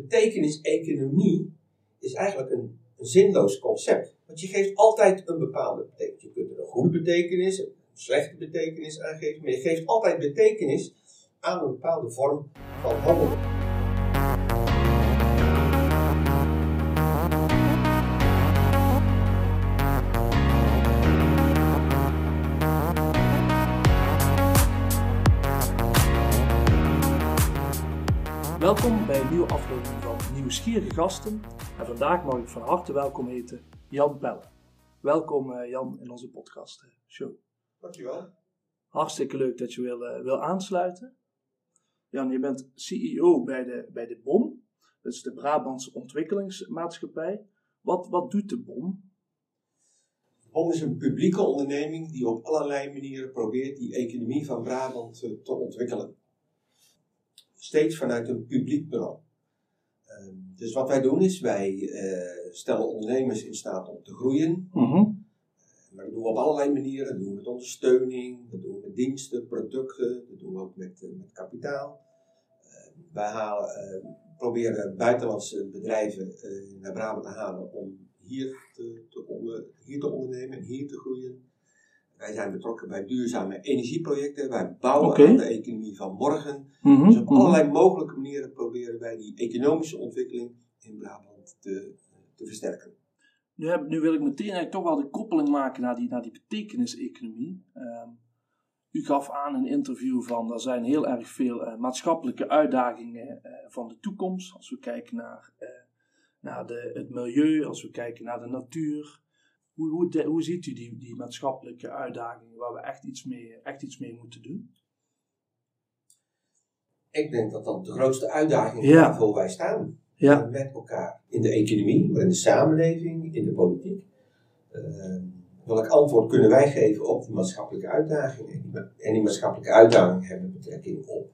betekenis-economie is eigenlijk een, zinloos concept. Want je geeft altijd een bepaalde betekenis. Je kunt er een goede betekenis, een slechte betekenis aan geven, maar je geeft altijd betekenis aan een bepaalde vorm van handelen. Welkom bij een nieuwe aflevering van Nieuwsgierige Gasten. En vandaag mag ik van harte welkom heten Jan Pelle. Welkom eh, Jan in onze podcast eh, show. Dankjewel. Hartstikke leuk dat je wil, eh, wil aansluiten. Jan, je bent CEO bij de, bij de BOM, dat is de Brabantse Ontwikkelingsmaatschappij. Wat, wat doet de BOM? BOM is een publieke onderneming die op allerlei manieren probeert die economie van Brabant te ontwikkelen. Steeds vanuit een publiek belang. Ehm, Dus wat wij doen is, wij eh, stellen ondernemers in staat om te groeien. Maar dat doen we op allerlei manieren. Dat doen we met ondersteuning, dat doen we met diensten, producten, dat doen we ook met, eh, met kapitaal. Eh, wij halen, eh, proberen buitenlandse bedrijven naar Brabant te halen om hier te, te onder, hier te ondernemen en hier te groeien. Wij zijn betrokken bij duurzame energieprojecten. Wij bouwen aan de economie van morgen. Mhm, Dus op mhm. allerlei mogelijke manieren proberen wij die economische ontwikkeling in Brabant te, te versterken. Nu, heb, nu wil ik meteen eigenlijk toch wel de koppeling maken naar die, naar die betekenis-economie. Ehm, u gaf aan in een interview van er zijn heel erg veel eh, maatschappelijke uitdagingen eh, van de toekomst. Als we kijken naar, eh, naar de, het milieu, als we kijken naar de natuur. Hoe, hoe, de- hoe ziet u die, die maatschappelijke uitdagingen waar we echt iets mee, echt iets mee moeten doen? Ik denk dat dat de grootste uitdaging is Ja. waarvoor wij staan. Ja. Met elkaar. In de economie, maar in de samenleving, in de politiek. Eh, welk antwoord kunnen wij geven op die maatschappelijke uitdagingen? En die maatschappelijke uitdagingen hebben betrekking op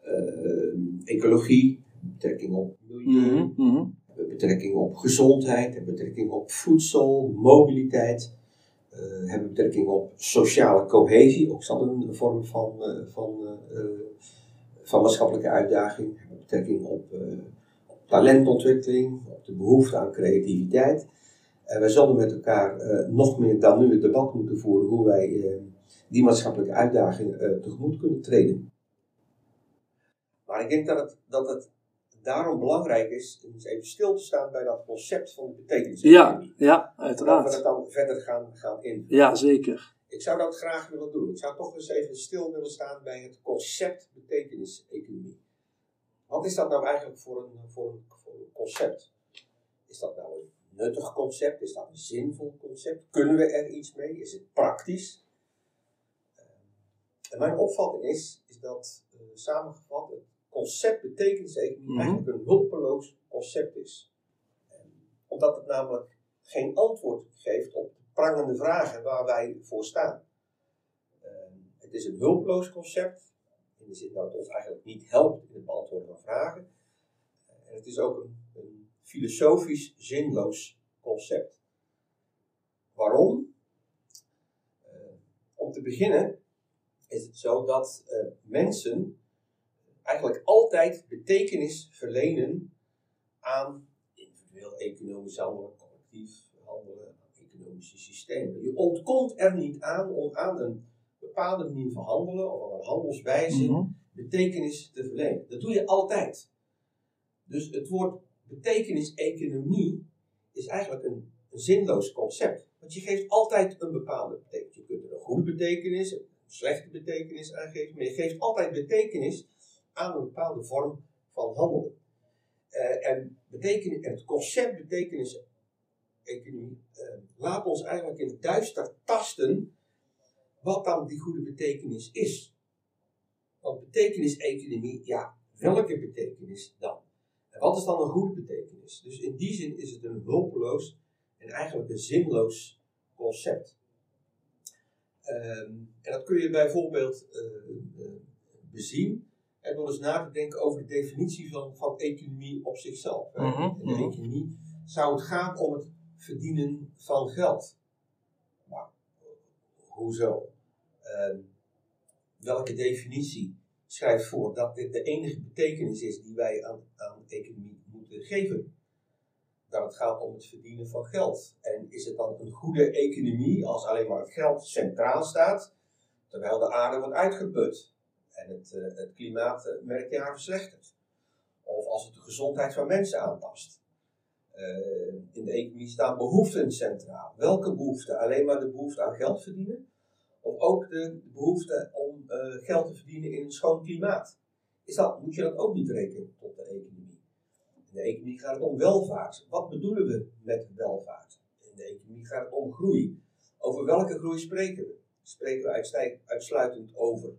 eh, ecologie, betrekking op milieu, Mhm, mhm. Betrekking op gezondheid, hebben betrekking op voedsel, mobiliteit, eh, hebben betrekking op sociale cohesie, ook dat een vorm van, eh, van, eh, van maatschappelijke uitdaging, hebben betrekking op, talentontwikkeling, op de behoefte aan creativiteit. En wij zullen met elkaar nog meer dan nu het debat moeten voeren hoe wij die maatschappelijke uitdagingen eh, tegemoet kunnen treden. Maar ik denk dat het, dat het daarom belangrijk is om eens even stil te staan bij dat concept van de betekenis. Ja, ja, Dat we uiteraard. dat dan verder gaan, gaan invullen. Ja, zeker. Ik zou dat graag willen doen. Ik zou toch eens even stil willen staan bij het concept betekenis-economie. Wat is dat nou eigenlijk voor een, voor, een, voor een concept? Is dat nou een nuttig concept? Is dat een zinvol concept? Kunnen we er iets mee? Is het praktisch? Eh, En mijn opvatting is, is dat eh, samengevat het concept betekenis-economie Mhm. eigenlijk een hulpeloos concept is. Omdat het namelijk geen antwoord geeft op de prangende vragen waar wij voor staan. Eh, het is een hulpeloos concept, in de zin dat het ons eigenlijk niet helpt in het beantwoorden van vragen. En het is ook een, een filosofisch zinloos concept. Waarom? Eh, om te beginnen is het zo dat eh, mensen eigenlijk altijd betekenis verlenen aan individueel economisch handelen, collectief handelen, aan economische systemen. Je ontkomt er niet aan om aan een bepaalde manier van handelen of aan een handelswijze Mhm. betekenis te verlenen. Dat doe je altijd. Dus het woord betekenis-economie is eigenlijk een, een zinloos concept. Want je geeft altijd een bepaalde betekenis. Je kunt er een goede betekenis, een slechte betekenis aan geven, maar je geeft altijd betekenis aan een bepaalde vorm van handelen. Eh, en, het concept betekenis-economie eh, laat ons eigenlijk in het duister tasten wat dan die goede betekenis is. Want betekenis-economie, ja, welke betekenis dan? En wat is dan een goede betekenis? Dus in die zin is het een hulpeloos en eigenlijk een zinloos concept. Ehm, en dat kun je bijvoorbeeld eh, bezien en door eens na te denken over de definitie van, van economie op zichzelf. Mhm, In de economie zou het gaan om het verdienen van geld. Nou, hoezo? Ehm, welke definitie schrijft voor dat dit de enige betekenis is die wij aan, aan economie geven. Dat het gaat om het verdienen van geld. En is het dan een goede economie als alleen maar het geld centraal staat, terwijl de aarde wordt uitgeput en het, uh, het klimaat merkjaar verslechtert? Of als het de gezondheid van mensen aantast. Uh, in de economie staan behoeften centraal. Welke behoeften? Alleen maar de behoefte aan geld verdienen? Of ook de behoefte om geld te verdienen in een schoon klimaat? Is dat, moet je dat ook niet rekenen tot de economie? In de economie gaat het om welvaart. Wat bedoelen we met welvaart? In de economie gaat het om groei. Over welke groei spreken we? Spreken we uitsluitend over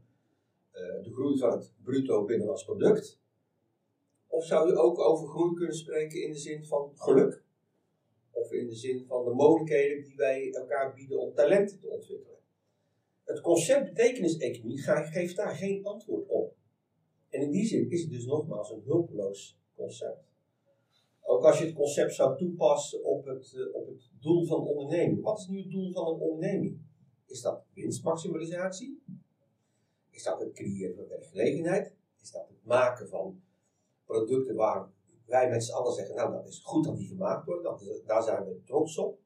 de groei van het bruto binnenlands product? Of zou je ook over groei kunnen spreken in de zin van geluk? Of in de zin van de mogelijkheden die wij elkaar bieden om talenten te ontwikkelen? Het concept betekenis-economie geeft daar geen antwoord op. En in die zin is het dus nogmaals een hulpeloos concept. Ook als je het concept zou toepassen op het, uh, op het doel van onderneming. Wat is nu het doel van een onderneming? Is dat winstmaximalisatie? Is dat het creëren van werkgelegenheid? Is dat het maken van producten waar wij met z'n allen zeggen, nou dat is goed dat die gemaakt worden, dat is, daar zijn we trots op.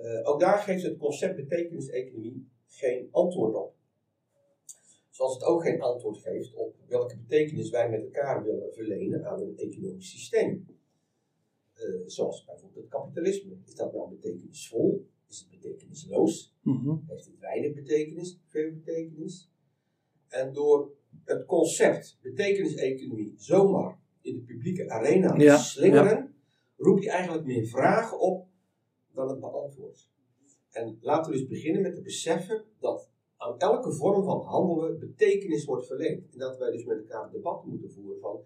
Uh, ook daar geeft het concept betekenis-economie geen antwoord op. Zoals het ook geen antwoord geeft op welke betekenis wij met elkaar willen verlenen aan een economisch systeem. Uh, zoals bijvoorbeeld het kapitalisme. Is dat nou betekenisvol? Is het betekenisloos? Mm-hmm. Heeft het weinig betekenis? Veel betekenis? En door het concept betekenis-economie zomaar in de publieke arena te Ja, slingeren, ja. roep je eigenlijk meer vragen op dan het beantwoordt. En laten we dus beginnen met te beseffen dat aan elke vorm van handelen betekenis wordt verleend. En dat wij dus met elkaar een debat moeten voeren van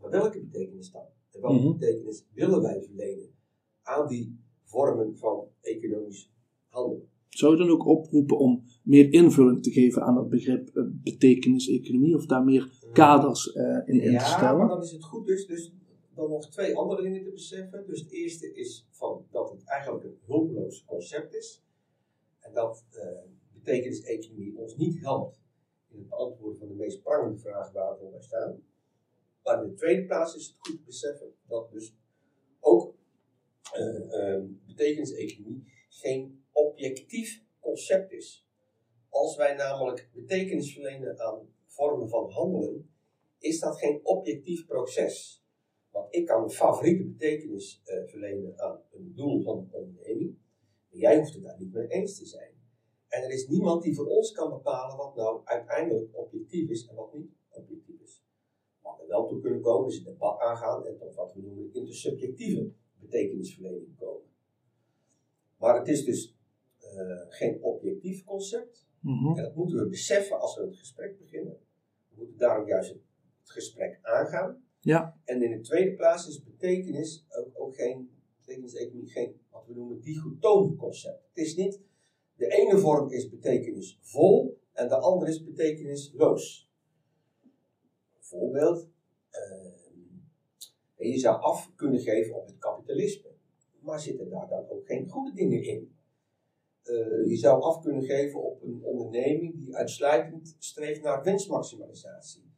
maar welke betekenis dan? En welke Mhm. betekenis willen wij verlenen aan die vormen van economisch handelen? Zou je dan ook oproepen om meer invulling te geven aan het begrip eh, betekenis-economie of daar meer kaders eh, in in te Ja, stellen? maar dan is het goed dus, dus dan nog twee andere dingen te beseffen. Dus het eerste is van, dat het eigenlijk een hulpeloos concept is. En dat eh betekenis-economie ons niet helpt in het beantwoorden van de meest prangende vragen waarvoor wij staan. Maar in de tweede plaats is het goed te beseffen dat dus ook betekenis-economie geen objectief concept is. Als wij namelijk betekenis verlenen aan vormen van handelen, is dat geen objectief proces. Want ik kan een favoriete betekenis eh, verlenen aan een doel van een onderneming, jij hoeft het daar niet mee eens te zijn. En er is niemand die voor ons kan bepalen wat nou uiteindelijk objectief is en wat niet objectief is. Waar we wel toe kunnen komen is een debat aangaan en tot wat we noemen intersubjectieve betekenisverlening komen. Maar het is dus geen objectief concept. Mhm. En dat moeten we beseffen als we het gesprek beginnen. We moeten daarom juist het gesprek aangaan. Ja. En in de tweede plaats is betekenis ook, ook geen, betekenis-economie geen, wat we noemen, dichotoom concept. Het is niet, de ene vorm is betekenisvol en de andere is betekenisloos. Voorbeeld, eh, je zou af kunnen geven op het kapitalisme. Maar zitten daar dan ook geen goede dingen in? Eh, je zou af kunnen geven op een onderneming die uitsluitend streeft naar winstmaximalisatie.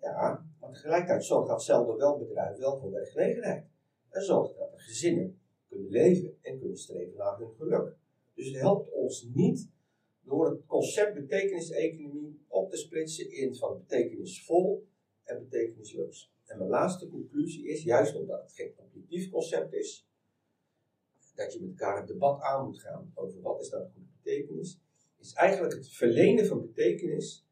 Ja, maar tegelijkertijd zorgt datzelfde wel bedrijf wel voor werkgelegenheid. En zorgt dat er gezinnen kunnen leven en kunnen streven naar hun geluk. Dus het helpt ons niet door het concept betekenis-economie op te splitsen in van betekenisvol en betekenisloos. En mijn laatste conclusie is, juist omdat het geen objectief concept is, dat je met elkaar een debat aan moet gaan over wat is nou de goede betekenis, is eigenlijk het verlenen van betekenis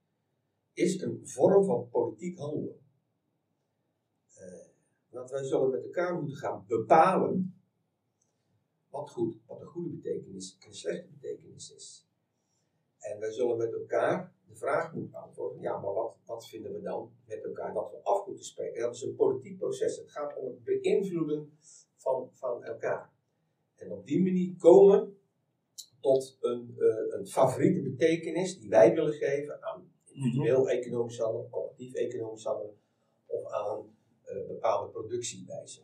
is een vorm van politiek handelen. Eh, want wij zullen met elkaar moeten gaan bepalen wat, goed, wat een goede betekenis en een slechte betekenis is. En wij zullen met elkaar de vraag moeten beantwoorden, ja, maar wat, wat vinden we dan met elkaar dat we af moeten spreken? Dat is een politiek proces. Het gaat om het beïnvloeden van, van elkaar. En op die manier komen tot een, eh, een favoriete betekenis die wij willen geven aan individueel economisch handelen, collectief economisch handelen of aan eh, bepaalde productiewijzen.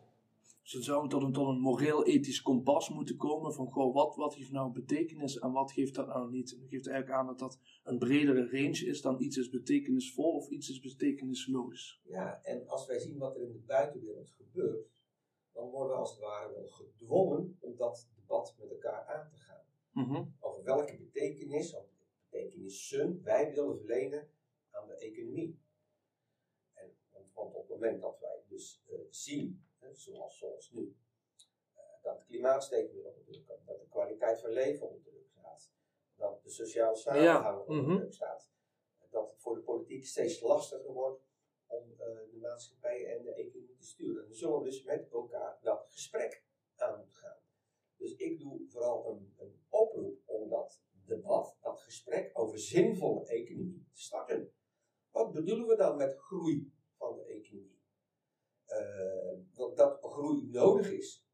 Dus dan zou we tot een, tot een moreel-ethisch kompas moeten komen van goh, wat, wat heeft nou betekenis en wat geeft dat nou niet. Dat geeft eigenlijk aan dat dat een bredere range is dan iets is betekenisvol of iets is betekenisloos. Ja, en als wij zien wat er in de buitenwereld gebeurt, dan worden we als het ware wel gedwongen om dat debat met elkaar aan te gaan. Mhm. Over welke betekenis, of betekenissen wij willen verlenen aan de economie. En, want, want op het moment dat wij dus eh, zien, hè, zoals, zoals nu, eh, dat het klimaat steeds meer onder druk komt, dat de kwaliteit van leven onder druk staat, dat de sociale samenhang onder mhm. druk staat, dat het voor de politiek steeds lastiger wordt om eh, de maatschappij en de economie te sturen. En dan zullen we dus met elkaar dat gesprek aan gaan. Dus ik doe vooral een, een oproep om dat debat, dat gesprek over zinvolle economie te starten. Wat bedoelen we dan met groei van de economie? Eh, dat, dat groei nodig is,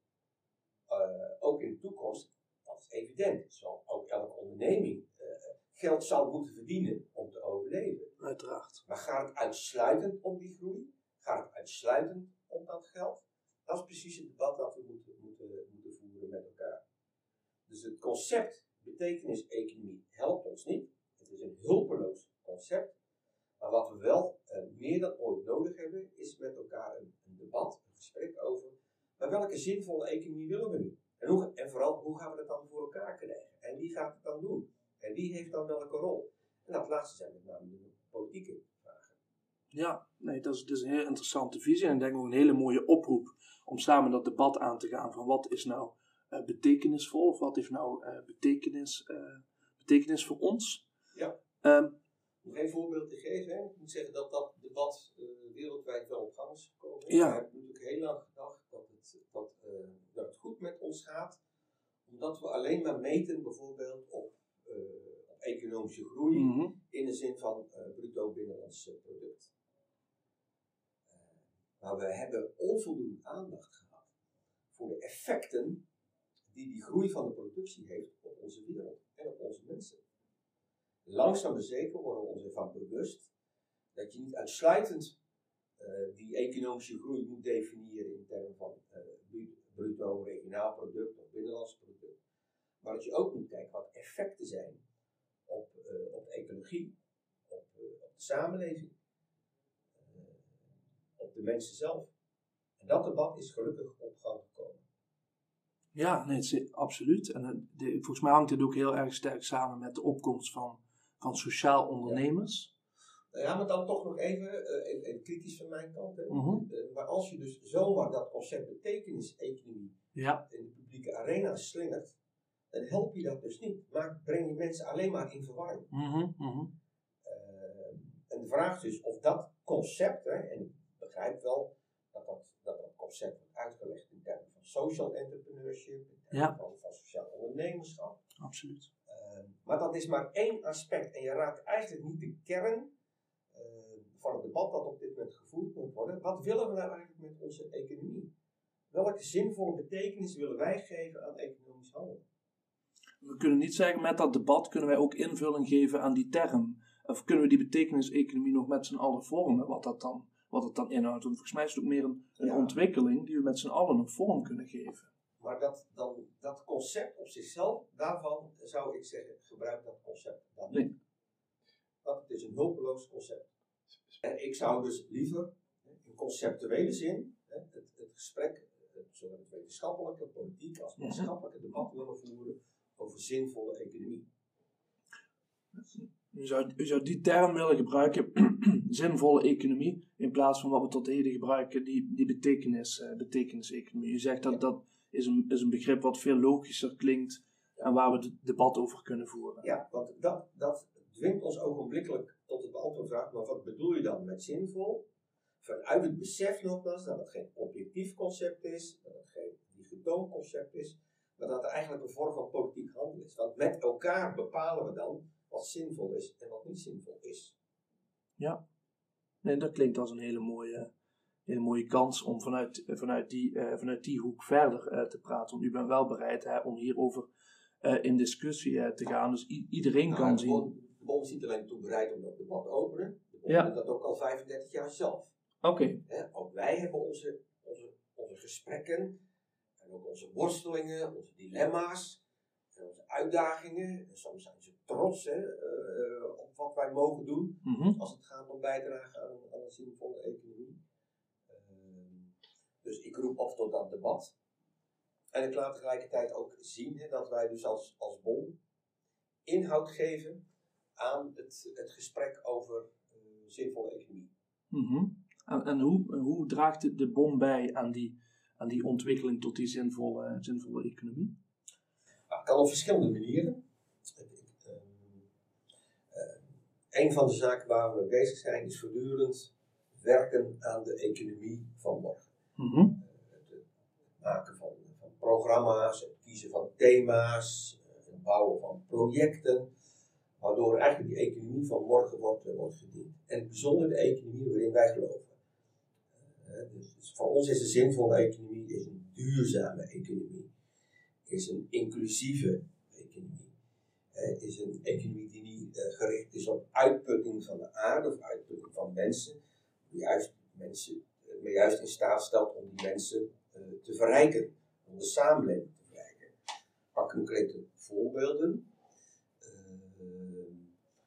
eh, ook in de toekomst, dat is evident. Zal ook elke onderneming eh, geld zou moeten verdienen om te overleven. Uiteraard. Maar gaat het uitsluitend om die groei? Gaat het uitsluitend om dat geld? Dat is precies het debat dat we moeten, moeten, moeten voeren met elkaar. Dus het concept betekenis-economie helpt ons niet. Het is een hulpeloos concept. Maar wat we wel eh, meer dan ooit nodig hebben, is met elkaar een, een debat, een gesprek over. Maar welke zinvolle economie willen we nu? En, hoe, en vooral, hoe gaan we dat dan voor elkaar krijgen? En wie gaat het dan doen? En wie heeft dan welke rol? En dat laatste zijn met name de politieke vragen. Ja, nee, dat is, dat is een heel interessante visie en ik denk ook een hele mooie oproep om samen dat debat aan te gaan van wat is nou eh, betekenisvol of wat heeft nou eh, betekenis, eh, betekenis voor ons. Ja. Ehm, Om geen voorbeeld te geven, hè. ik moet zeggen dat dat debat wereldwijd wel op gang is gekomen. Ja. We hebben natuurlijk heel lang gedacht dat het, dat, dat het goed met ons gaat, omdat we alleen maar meten bijvoorbeeld op, economische groei mhm. in de zin van eh, bruto binnenlands product. Maar we hebben onvoldoende aandacht gehad voor de effecten die die groei van de productie heeft op onze wereld en op onze mensen. Langzaam maar zeker worden we ons ervan bewust dat je niet uitsluitend eh, die economische groei moet definiëren in termen van bru- bruto regionaal product of binnenlands product. Maar dat je ook moet kijken wat effecten zijn op, eh, op ecologie, op, op de samenleving, op de mensen zelf. En dat debat is gelukkig op gang gekomen. Ja, nee, is- absoluut. En eh, de, volgens mij hangt dit ook heel erg sterk samen met de opkomst van, van sociaal ondernemers. Nou Ja, maar dan toch nog even, eh, even, even kritisch van mijn kant. Hè. Mhm. Eh, maar als je dus zomaar dat concept betekenis-economie Ja, in de publieke arena slingert, dan help je dat dus niet. Maar breng je mensen alleen maar in verwarring. mhm, mhm. En de vraag is dus of dat concept, hè, en begrijp wel dat dat, dat, dat concept wordt uitgelegd in termen van social entrepreneurship, in termen Ja. van, van sociaal ondernemerschap. absoluut. Eh, maar dat is maar één aspect en je raakt eigenlijk niet de kern eh, van het debat dat op dit moment gevoerd moet worden. Wat willen we nou eigenlijk met onze economie? Welke zinvolle betekenis willen wij geven aan economisch handelen? We kunnen niet zeggen, met dat debat kunnen wij ook invulling geven aan die term. Of kunnen we die betekenis-economie nog met z'n allen vormen, wat dat dan, wat het dan inhoudt. Want volgens mij is het ook meer een, een Ja. ontwikkeling die we met z'n allen een vorm kunnen geven. Maar dat, dan, dat concept op zichzelf, daarvan zou ik zeggen, gebruik dat concept dan Nee. niet. Want het is een hulpeloos concept. En ik zou dus liever in conceptuele zin het, het gesprek, eh, zowel het wetenschappelijke, politiek als maatschappelijke debat willen voeren over zinvolle economie. U zou, zou die term willen gebruiken, zinvolle economie, in plaats van wat we tot heden gebruiken, die, die betekenis, eh, betekenis-economie. U zegt dat Ja. dat is een, is een begrip wat veel logischer klinkt en waar we het debat over kunnen voeren. Ja, want dat, dat dwingt ons ogenblikkelijk tot het beantwoorden vraag, maar wat bedoel je dan met zinvol? Vanuit het besef nogmaals dat het geen objectief concept is, dat het geen dichotoom concept is, maar dat het eigenlijk een vorm van politiek handelen is. Want met elkaar bepalen we dan wat zinvol is en wat niet zinvol is. Nee, dat klinkt als een hele mooie, hele mooie kans om vanuit, vanuit, die, eh, vanuit die hoek verder eh, te praten. Want u bent wel bereid hè, om hierover eh, in discussie te gaan. Dus iedereen Nou, kan de zien. De bond is niet alleen toe bereid om dat debat te openen, de bond Ja. doet dat ook al 35 jaar zelf. Oké, ook wij hebben onze, onze, onze gesprekken en ook onze worstelingen, onze dilemma's en onze uitdagingen. En soms zijn ze trots hè, eh, op wat wij mogen doen Mhm. als het gaat om bijdragen aan, aan een zinvolle economie. Ehm, dus ik roep op tot dat debat. En ik laat tegelijkertijd ook zien hè, dat wij dus als, als bond inhoud geven aan het, het gesprek over eh, zinvolle economie. Mhm. En, en hoe, hoe draagt de, de bom bij aan die, aan die ontwikkeling tot die zinvolle, zinvolle economie? Nou, het kan op verschillende manieren. Een van de zaken waar we mee bezig zijn is voortdurend werken aan de economie van morgen. Mhm. Eh, het, maken van, van programma's, het kiezen van thema's, eh, het bouwen van projecten, waardoor eigenlijk die economie van morgen wordt, eh, wordt gediend. En het bijzonder de economie waarin wij geloven. Dus, dus voor ons is een zinvolle economie is een duurzame economie, is een inclusieve economie, eh, is een economie die niet eh, gericht is op uitputting van de aarde of uitputting van mensen, maar juist mensen eh, maar juist in staat stelt om die mensen te verrijken, om de samenleving te verrijken. Pak concrete voorbeelden.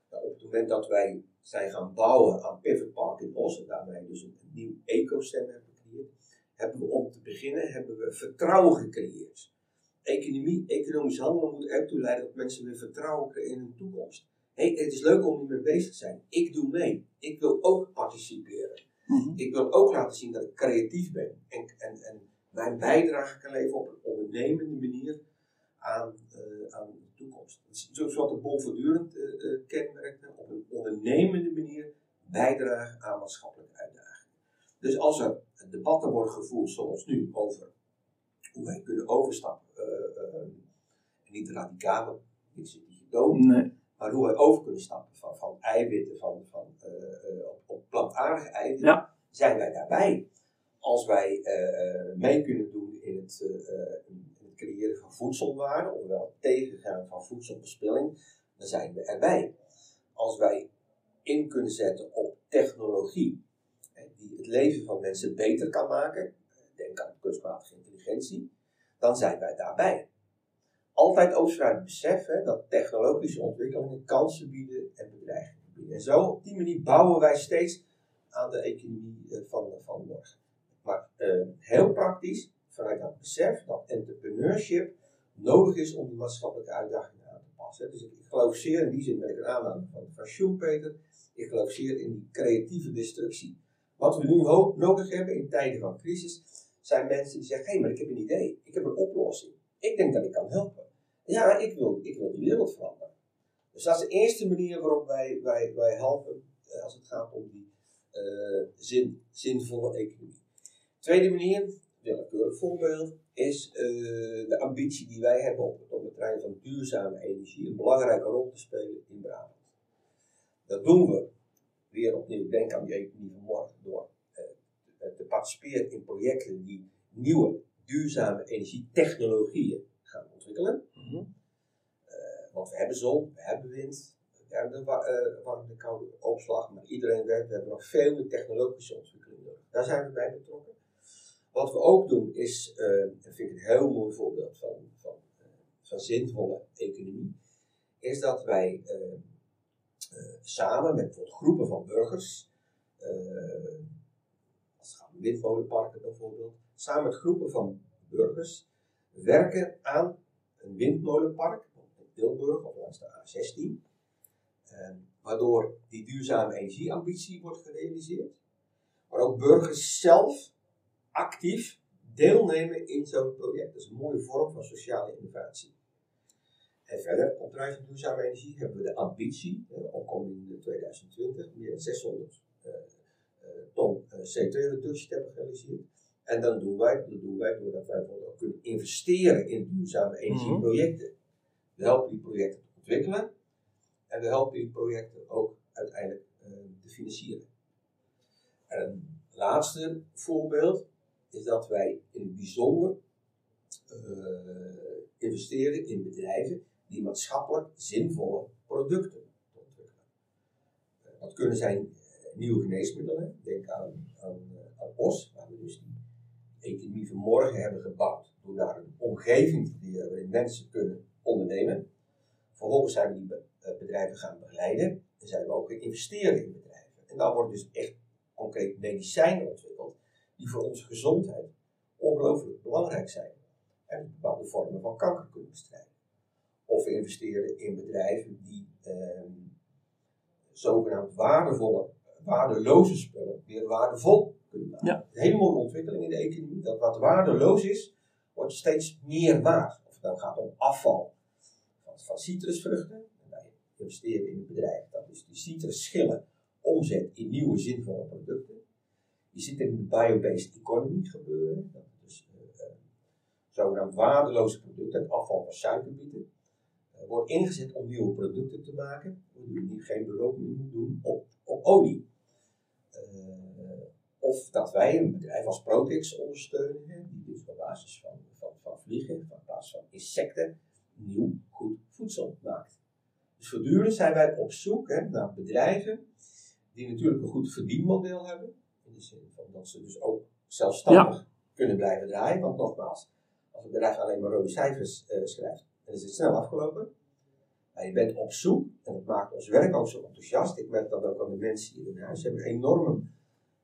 Nou, op het moment dat wij zijn gaan bouwen aan Pivot Park in Os, en daarmee dus een, nieuw ecosysteem hebben gecreëerd, hebben we om te beginnen hebben we vertrouwen gecreëerd. Economie, economisch handelen moet ertoe leiden dat mensen weer vertrouwen krijgen in hun toekomst. Hey, het is leuk om hiermee bezig te zijn. Ik doe mee. Ik wil ook participeren. Mhm. Ik wil ook laten zien dat ik creatief ben en, en, en mijn bijdrage kan leveren op een ondernemende manier aan, eh, aan de toekomst. Is zoals wat de bol voortdurend eh, eh, kenmerkt, op een ondernemende manier bijdragen aan maatschappelijke uitdagingen. Dus als er debatten worden gevoerd zoals nu over hoe wij kunnen overstappen, en niet radicaal, dit is niet gedood, Nee. maar hoe wij over kunnen stappen van, van eiwitten, van, van, eh, eh, op, op plantaardige eiwitten, Ja. zijn wij daarbij. Als wij eh, mee kunnen doen in het, in het creëren van voedselwaarde, ofwel het tegengaan van voedselverspilling, dan zijn we erbij. Als wij in kunnen zetten op technologie, die het leven van mensen beter kan maken, denk aan kunstmatige intelligentie, dan zijn wij daarbij altijd ook vanuit het besef dat technologische ontwikkelingen kansen bieden en bedreigingen bieden. En zo, op die manier bouwen wij steeds aan de economie eh, van, van morgen. Maar eh, heel praktisch, vanuit dat besef dat entrepreneurship nodig is om die maatschappelijke uitdagingen aan te passen. Dus ik, geloof zeer, in die zin ben ik een aanhanger van, Schumpeter, ik geloof zeer in die creatieve destructie. Wat we nu nodig hebben in tijden van crisis, zijn mensen die zeggen, hé, hey, maar ik heb een idee, ik heb een oplossing. Ik denk dat ik kan helpen. Ja, ik wil, ik wil de wereld veranderen. Dus dat is de eerste manier waarop wij, wij, wij helpen eh, als het gaat om die eh, zin, zinvolle economie. Tweede manier, willekeurig voorbeeld, is eh, de ambitie die wij hebben op, op het terrein van duurzame energie een belangrijke rol te spelen in Brabant. Dat doen we weer opnieuw, denk aan die economie van morgen, door te- te participeren in projecten die nieuwe duurzame energietechnologieën gaan ontwikkelen. Eh, want we hebben zon, we hebben wind, we hebben de wa- eh, warmte, koude opslag, maar iedereen weet, we hebben nog veel meer technologische ontwikkeling nodig. Daar zijn we bij betrokken. Wat we ook doen is, eh dat vind ik een heel mooi voorbeeld van, van, van zinvolle economie, is dat wij samen met groepen van burgers, als het gaat om windmolenparken bijvoorbeeld, samen met groepen van burgers werken aan een windmolenpark in Tilburg of langs de A16, eh, waardoor die duurzame energieambitie wordt gerealiseerd, maar ook burgers zelf actief deelnemen in zo'n project. Dat is een mooie vorm van sociale innovatie. En verder, op van duurzame energie hebben we de ambitie, hè, opkoming in 2020, meer dan 600 eh, eh, ton eh, CO2-reductie te hebben gerealiseerd. En dan doen wij, dat doen wij doordat wij bijvoorbeeld ook kunnen investeren in duurzame energieprojecten. We helpen die projecten te ontwikkelen en we helpen die projecten ook uiteindelijk eh, te financieren. En een laatste voorbeeld is dat wij in het bijzonder eh, investeren in bedrijven die maatschappelijk zinvolle producten ontwikkelen. Eh, dat kunnen zijn nieuwe geneesmiddelen, denk aan, aan, aan OS, waar we dus die economie van morgen hebben gebouwd. Door daar een omgeving te creëren waarin mensen kunnen ondernemen. Vervolgens zijn we die bedrijven gaan begeleiden. En zijn we ook gaan investeren in bedrijven. En daar worden dus echt concreet medicijnen ontwikkeld. Die voor onze gezondheid ongelooflijk belangrijk zijn. En bepaalde vormen van kanker kunnen bestrijden. Of we investeren in bedrijven die ehm, zogenaamd waardevolle, waardeloze spullen weer waardevol kunnen maken. Ja. Een hele mooie ontwikkeling in de economie. Dat wat waardeloos is, wordt steeds meer waard. Of het nou gaat om afval van, van citrusvruchten. En wij investeren in een bedrijf dat dus die citrusschillen omzet in nieuwe zinvolle producten. Je ziet in de biobased economy gebeuren. Dat dus uh, zogenaamd waardeloze producten, het afval van suikerbieten, wordt ingezet om nieuwe producten te maken. Waardoor je geen beroep meer moet doen op, op olie. Uh, of dat wij een bedrijf als Protex ondersteunen, die dus op basis van, van, van vliegen, op basis van insecten, nieuw goed voedsel maakt. Dus voortdurend zijn wij op zoek hè, naar bedrijven die natuurlijk een goed verdienmodel hebben. In de zin van dat ze dus ook zelfstandig ja. kunnen blijven draaien. Want nogmaals, als een bedrijf alleen maar rode cijfers uh, schrijft, dan is het snel afgelopen. Maar je bent op zoek, en dat maakt ons werk ook zo enthousiast. Ik merk dat ook aan de mensen hier in huis. Ze hebben een enorme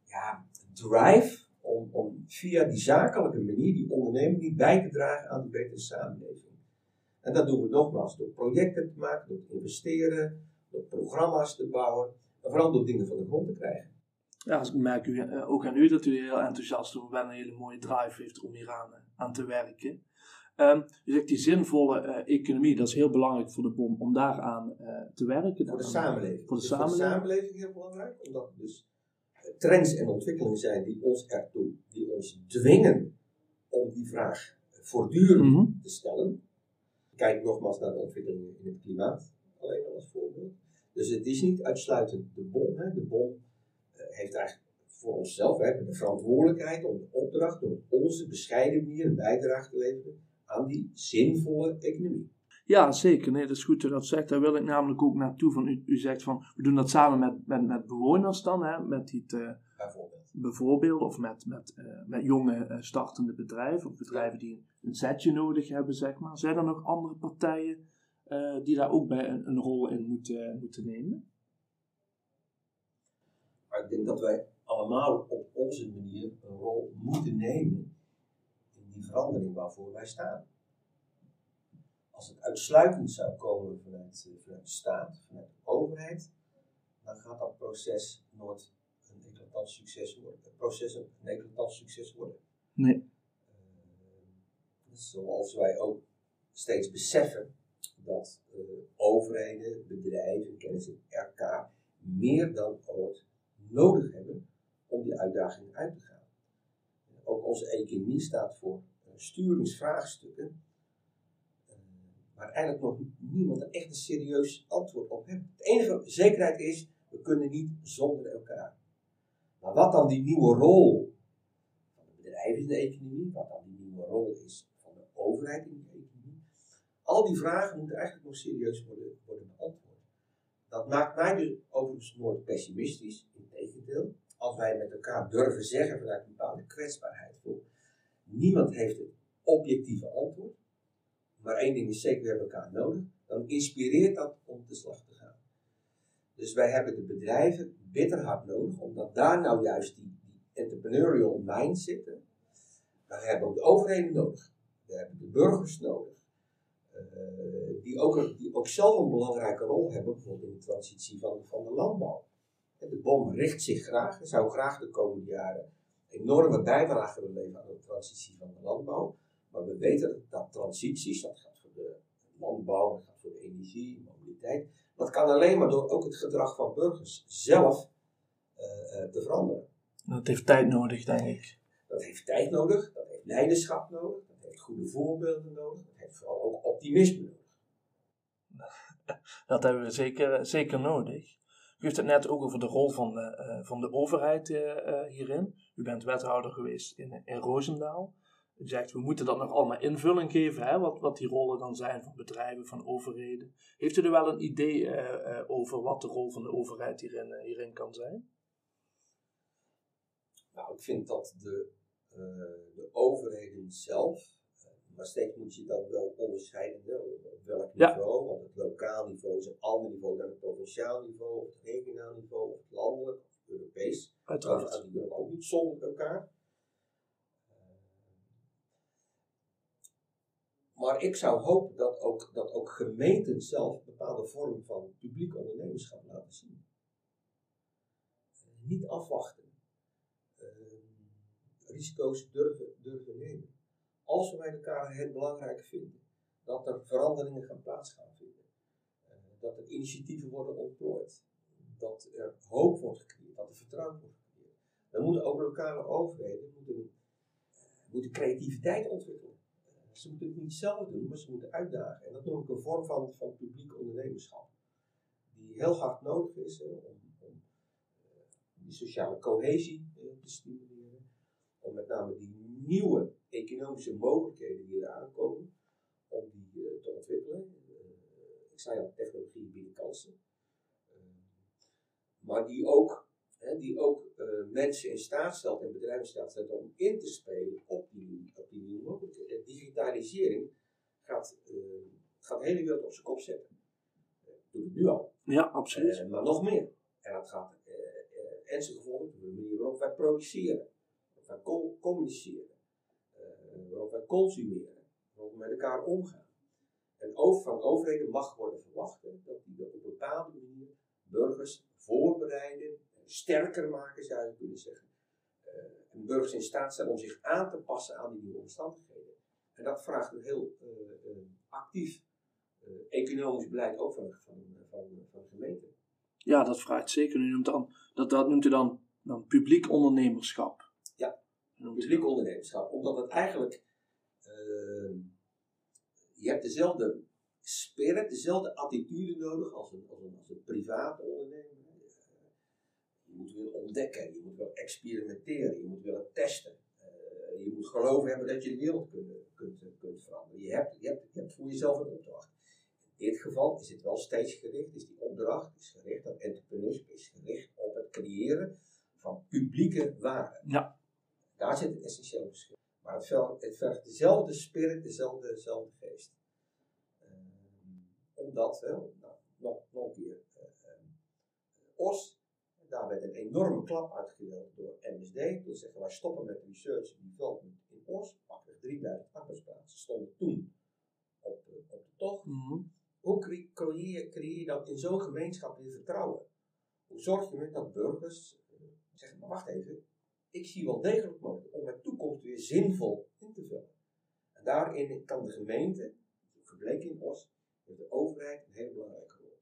ja, drive om, om via die zakelijke manier, die onderneming, bij te dragen aan die betere samenleving. En dat doen we nogmaals door projecten te maken, door te investeren, door programma's te bouwen. En vooral door dingen van de grond te krijgen. Ja, ik merk u, uh, ook aan u dat u heel enthousiast over bent en een hele mooie drive heeft om hier aan, aan te werken. Um, u zegt die zinvolle uh, economie, dat is heel belangrijk voor de BOM om daaraan te werken. Voor de samenleving. Voor de dus samenleving. Voor de samenleving heel belangrijk, omdat er dus trends en ontwikkelingen zijn die ons ertoe, die ons dwingen om die vraag voortdurend mm -hmm. te stellen. Kijk nogmaals naar de ontwikkelingen in het klimaat, alleen al als voorbeeld. Dus het is niet uitsluitend de bom. Hè. De bom uh, heeft eigenlijk voor onszelf, we hebben de verantwoordelijkheid om de opdracht op onze bescheiden manier een bijdrage te leveren aan die zinvolle economie. Ja, zeker. Nee, dat is goed dat u dat zegt. Daar wil ik namelijk ook naartoe. Van, u, u zegt van, we doen dat samen met, met, met bewoners dan, hè, met die te, bijvoorbeeld. bijvoorbeeld, of met, met, uh, met jonge uh, startende bedrijven, of bedrijven die een zetje nodig hebben, zeg maar. Zijn er nog andere partijen uh, die daar ook bij een, een rol in moeten, moeten nemen? Maar ik denk dat wij allemaal op onze manier een rol moeten nemen die verandering waarvoor wij staan. Als het uitsluitend zou komen vanuit, vanuit de staat, vanuit de overheid, dan gaat dat proces nooit een eclatant succes worden. Het proces een eclatant succes worden. Nee. Uh, zoals wij ook steeds beseffen dat uh, overheden, bedrijven, kennis in RK meer dan ooit nodig hebben om die uitdagingen uit te gaan. Ook onze economie staat voor uh, sturingsvraagstukken waar eigenlijk nog niemand er echt een serieus antwoord op heeft. Het enige zekerheid is, we kunnen niet zonder elkaar. Maar wat dan die nieuwe rol van de bedrijven in de economie, wat dan die nieuwe rol is van de overheid in de economie, al die vragen moeten eigenlijk nog serieus worden, worden beantwoord. Dat maakt mij dus overigens nooit pessimistisch, integendeel. Als wij met elkaar durven zeggen vanuit een bepaalde kwetsbaarheid, niemand heeft het objectieve antwoord maar één ding is zeker, we hebben elkaar nodig, dan inspireert dat om te slag te gaan. Dus wij hebben de bedrijven bitter hard nodig, omdat daar nou juist die, die entrepreneurial mind zitten. Maar we hebben ook de overheden nodig. We hebben de burgers nodig. Uh, die, ook, die ook zelf een belangrijke rol hebben, bijvoorbeeld in de transitie van, van de landbouw. De BOM richt zich graag en zou graag de komende jaren enorme bijdrage willen leveren aan de transitie van de landbouw. Maar we weten dat, dat transities, dat gaat voor de landbouw, dat gaat voor de energie, mobiliteit. Dat kan alleen maar door ook het gedrag van burgers zelf uh, uh, te veranderen. Dat heeft tijd nodig, denk ik. Dat heeft tijd nodig, dat heeft leiderschap nodig, dat heeft goede voorbeelden nodig, dat heeft vooral ook optimisme nodig. Dat hebben we zeker, zeker nodig. U heeft het net ook over de rol van de, uh, van de overheid hierin. U bent wethouder geweest in, in Roosendaal. U zegt, we moeten dat nog allemaal invulling geven, hè, wat, wat die rollen dan zijn van bedrijven, van overheden. Heeft u er wel een idee over wat de rol van de overheid hierin, hierin kan zijn? Nou, ik vind dat de de overheden zelf, maar steeds moet je dan wel onderscheiden op welk Ja. niveau, want het lokaal niveau is een ander niveau dan het provinciaal niveau, of het regionaal niveau, of het landelijk, of het Europees. Uiteraard. Die kunnen ook niet zonder elkaar. Maar ik zou hopen dat ook, dat ook gemeenten zelf bepaalde vormen van publiek ondernemerschap laten zien. Niet afwachten. Ehm, risico's durven, durven nemen. Als we met elkaar het belangrijk vinden dat er veranderingen gaan plaats gaan vinden. eh, dat er initiatieven worden ontplooid. Dat er hoop wordt gecreëerd. Dat er vertrouwen wordt gecreëerd. Dan moeten ook lokale overheden moeten, moeten creativiteit ontwikkelen. Eh, Ze moeten het niet zelf doen, maar ze moeten uitdagen. En dat noem ik een vorm van, van publiek ondernemerschap. Die heel hard nodig is hè, om, om eh, die sociale cohesie eh, te stimuleren. Om met name die nieuwe economische mogelijkheden die er aankomen, om die eh, te ontwikkelen. Eh, ik zei al, technologie biedt kansen. Eh, maar die ook, hè, die ook mensen in staat stelt en bedrijven in staat stelt om in te spelen op die, op die nieuwe mogelijkheden. digitalisering gaat, gaat de hele wereld op zijn kop zetten. Eh, doet het nu al. Ja, absoluut. Maar nog meer. En dat gaat eh ernstig gevolgd op de manier waarop wij produceren, waarop wij co- communiceren, consumeren, waarop we met elkaar omgaan. En over, van overheden mag worden verwacht dat die op een bepaalde manier burgers voorbereiden, sterker maken zou je kunnen zeggen. Eh, en burgers in staat stellen om zich aan te passen aan die nieuwe omstandigheden. En dat vraagt een heel eh, eh, actief economisch beleid ook van, van, van, van de gemeente. Ja, dat vraagt zeker. U noemt dan, dat, dat noemt u dan, dan publiek ondernemerschap. Ja, publiek ondernemerschap. Omdat het eigenlijk, je hebt dezelfde spirit, dezelfde attitude nodig als een, als een, als een private ondernemer. Eh, Je moet willen ontdekken, je moet willen experimenteren, je moet willen testen. Eh, je moet geloven hebben dat je de wereld kunt, kunt, kunt veranderen. Je hebt, je, hebt, je hebt voor jezelf een opdracht. In dit geval is het wel steeds gericht, is die opdracht is gericht, dat entrepreneurship is gericht op het creëren van publieke waarde. Ja. Daar zit het essentieel verschil. Maar het vergt, het vergt dezelfde spirit, dezelfde, dezelfde geest. Ehm, omdat, nou, nog, nog een keer, eh, ehm, OS, daar werd een enorme klap uitgedeeld door MSD. Toen zeggen wij stoppen met research en development in OS. Pakweg 3000 arbeidsplaatsen stonden toen op, de- op de tocht. Mhm. Hoe cre- creëer, creëer je dan in zo'n gemeenschap weer vertrouwen? Hoe zorg je met dat burgers eh, zeggen, maar wacht even, ik zie wel degelijk mogelijk om mijn toekomst weer zinvol in te vullen. En daarin kan de gemeente, gebleken in Os, met de overheid een hele belangrijke rol.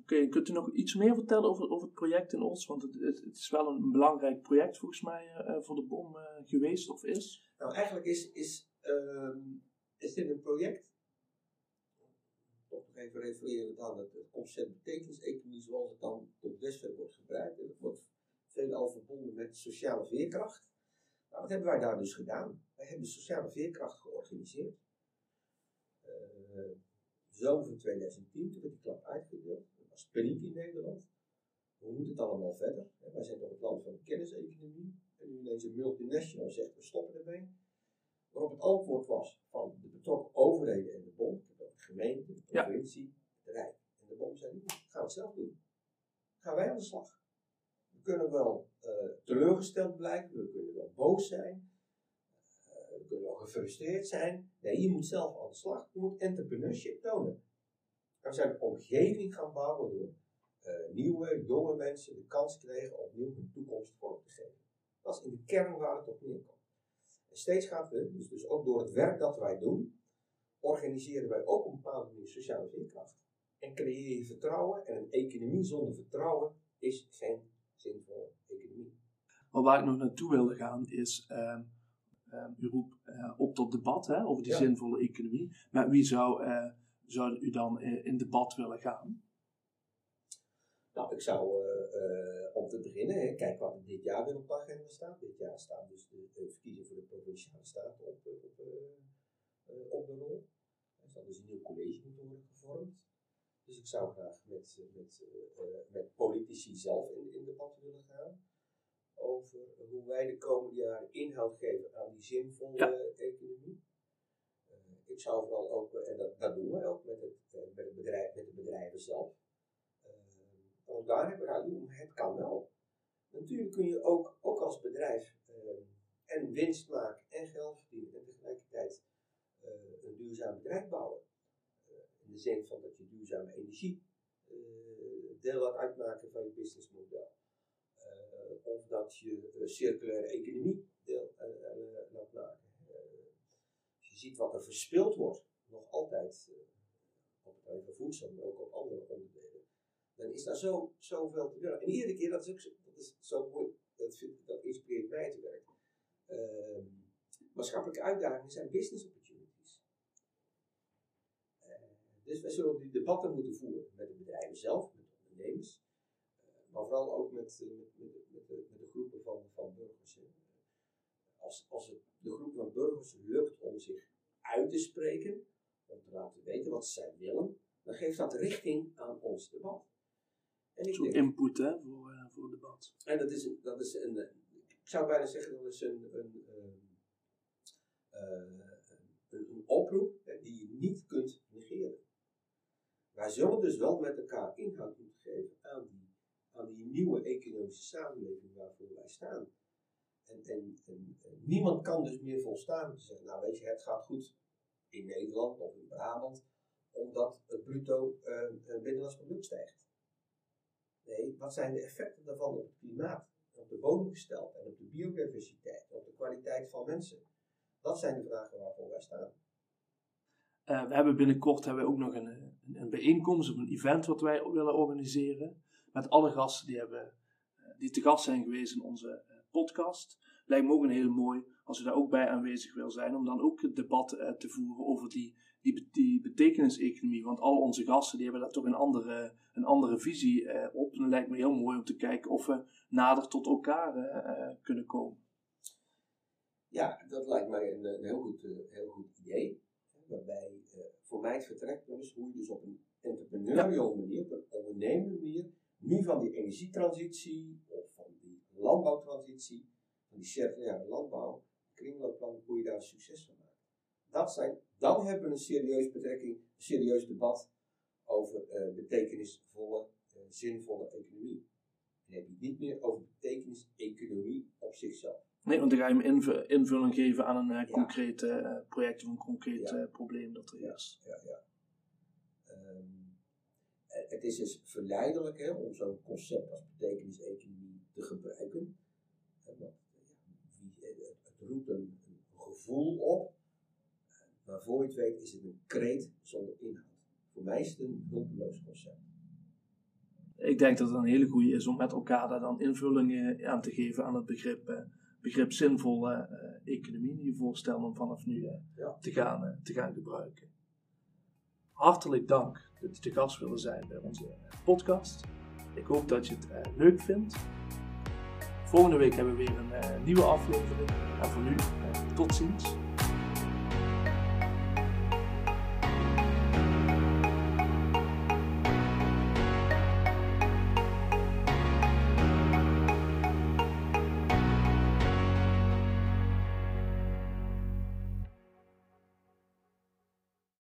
Oké, kunt u nog iets meer vertellen over, over het project in Os? Want het, het, het is wel een belangrijk project volgens mij eh, eh, voor de BOM eh, geweest of is. Nou, eigenlijk is, is, ehm, is dit een project, toch nog even refereren aan het, concept betekeniseconomie zoals het dan tot dusver wordt gebruikt. En wordt veelal verbonden met sociale veerkracht. Nou, wat hebben wij daar dus gedaan? Wij hebben sociale veerkracht georganiseerd. Eh zomer van 2010, toen werd die klap uitgedeeld. Dat was paniek in Nederland. Hoe moet het allemaal verder? Wij zijn toch het land van de kenniseconomie. En nu ineens een multinational zegt, we stoppen ermee. Waarop het antwoord was van de betrokken overheden en de bond, de gemeente, de Ja. provincie, het Rijk. En de bond zei, "Nee, gaan we het zelf doen. Gaan wij aan de slag. Kunnen wel eh, teleurgesteld blijken, we kunnen wel boos zijn, eh, we kunnen wel gefrustreerd zijn. Nee, je moet zelf aan de slag. Je moet entrepreneurship tonen. En we zijn een omgeving gaan bouwen door eh, nieuwe, jonge mensen de kans kregen opnieuw hun toekomst vorm te geven. Dat is in de kern waar het op neerkomt. En steeds gaat we, dus, dus ook door het werk dat wij doen, organiseren wij ook een bepaalde manier sociale veerkracht. En creëer je vertrouwen. En een economie zonder vertrouwen is geen zinvolle economie. Maar waar ik nog naartoe wilde gaan is, ehm, u roept eh, op tot debat hè, over die Ja. zinvolle economie. Met wie zou, eh, zou u dan eh, in debat willen gaan? Nou, ik zou om te beginnen, kijk wat er dit jaar weer op de agenda staat. Dit jaar staan dus de, de verkiezingen voor de provinciale staten op, op, op de rol. Er zal dus een nieuw college moeten worden gevormd. Dus ik zou graag met, eh, met, eh, eh, met politici zelf in, in debat willen gaan. over hoe wij de komende jaren inhoud geven aan die zinvolle economie. Uh, ik zou vooral ook, en dat, dat doen we ook met het, met het bedrijf, met de bedrijven zelf. want daar hebben we aan het kan wel. Natuurlijk kun je ook, ook als bedrijf en winst maken en geld verdienen en tegelijkertijd een duurzaam bedrijf bouwen. De zin van dat je duurzame energie deel laat uitmaken van je businessmodel. Uh, of dat je uh, circulaire economie deel laat maken. als je ziet wat er verspild wordt, nog altijd op het voedsel, maar ook op andere onderdelen, dan is daar zo, zoveel te doen. En iedere keer, dat is ook zo, dat is zo mooi, dat, vind, dat inspireert mij te werken. Ehm, maatschappelijke uitdagingen zijn business dus wij zullen die debatten moeten voeren met de bedrijven zelf, ondernemers, eh, maar vooral ook met, eh, met, met, met, de, met de groepen van, van burgers. Als, als het de groep van burgers lukt om zich uit te spreken, om te laten weten wat zij willen, dan geeft dat richting aan ons debat. En ik denk, input hè, voor, uh, voor het debat. En dat is, een, dat is een, ik zou bijna zeggen, dat is een, een, een, een, een oproep hè, die je niet kunt negeren. Wij zullen dus wel met elkaar inhoud moeten geven aan die, aan die nieuwe economische samenleving waarvoor wij staan. En, en, niemand kan dus meer volstaan te zeggen, nou weet je, het gaat goed in Nederland of in Brabant, omdat het bruto uh, binnenlands product stijgt. Nee, wat zijn de effecten daarvan op het klimaat, op de bodemgesteldheid en op de biodiversiteit, op de kwaliteit van mensen? Dat zijn de vragen waarvoor wij staan. Uh, we hebben binnenkort hebben we ook nog een, een, een, bijeenkomst of een event wat wij willen organiseren. Met alle gasten die, hebben, uh, die te gast zijn geweest in onze uh, podcast. Lijkt me ook een heel mooi als u daar ook bij aanwezig wil zijn. Om dan ook het debat te voeren over die, die, die betekeniseconomie. Want al onze gasten die hebben daar toch een andere, een andere visie op. En het lijkt me heel mooi om te kijken of we nader tot elkaar kunnen komen. Ja, dat lijkt mij een, een heel, goed, heel goed idee waarbij uh, voor mij het vertrekpunt is hoe je dus op een entrepreneurial manier, op een ondernemende manier, nu van die energietransitie of van die landbouwtransitie, van die circulaire landbouw, kringloopland, hoe je daar succes van maakt. Dat zijn, dan hebben we een serieus betrekking, een serieus debat over uh, betekenisvolle, uh, zinvolle economie. Dan heb je het niet meer over betekenis-economie op zichzelf. Nee, want dan ga je hem invulling geven aan een uh, concreet uh, project of een concreet uh, probleem dat er is. Ja, ja. Um, het is dus verleidelijk hè, om zo'n concept als betekenis-economie te gebruiken. Want, het roept een, een, gevoel op, maar voor je het weet is het een kreet zonder inhoud. Voor mij is het een hulpeloos concept. Ik denk dat het een hele goede is om met elkaar daar dan invullingen aan te geven aan het begrip begrip zinvolle uh, economie je voorstellen om vanaf nu ja. te, gaan, te gaan gebruiken. Hartelijk dank dat je te gast willen zijn bij onze podcast. Ik hoop dat je het leuk vindt. Volgende week hebben we weer een nieuwe aflevering. En voor nu, tot ziens.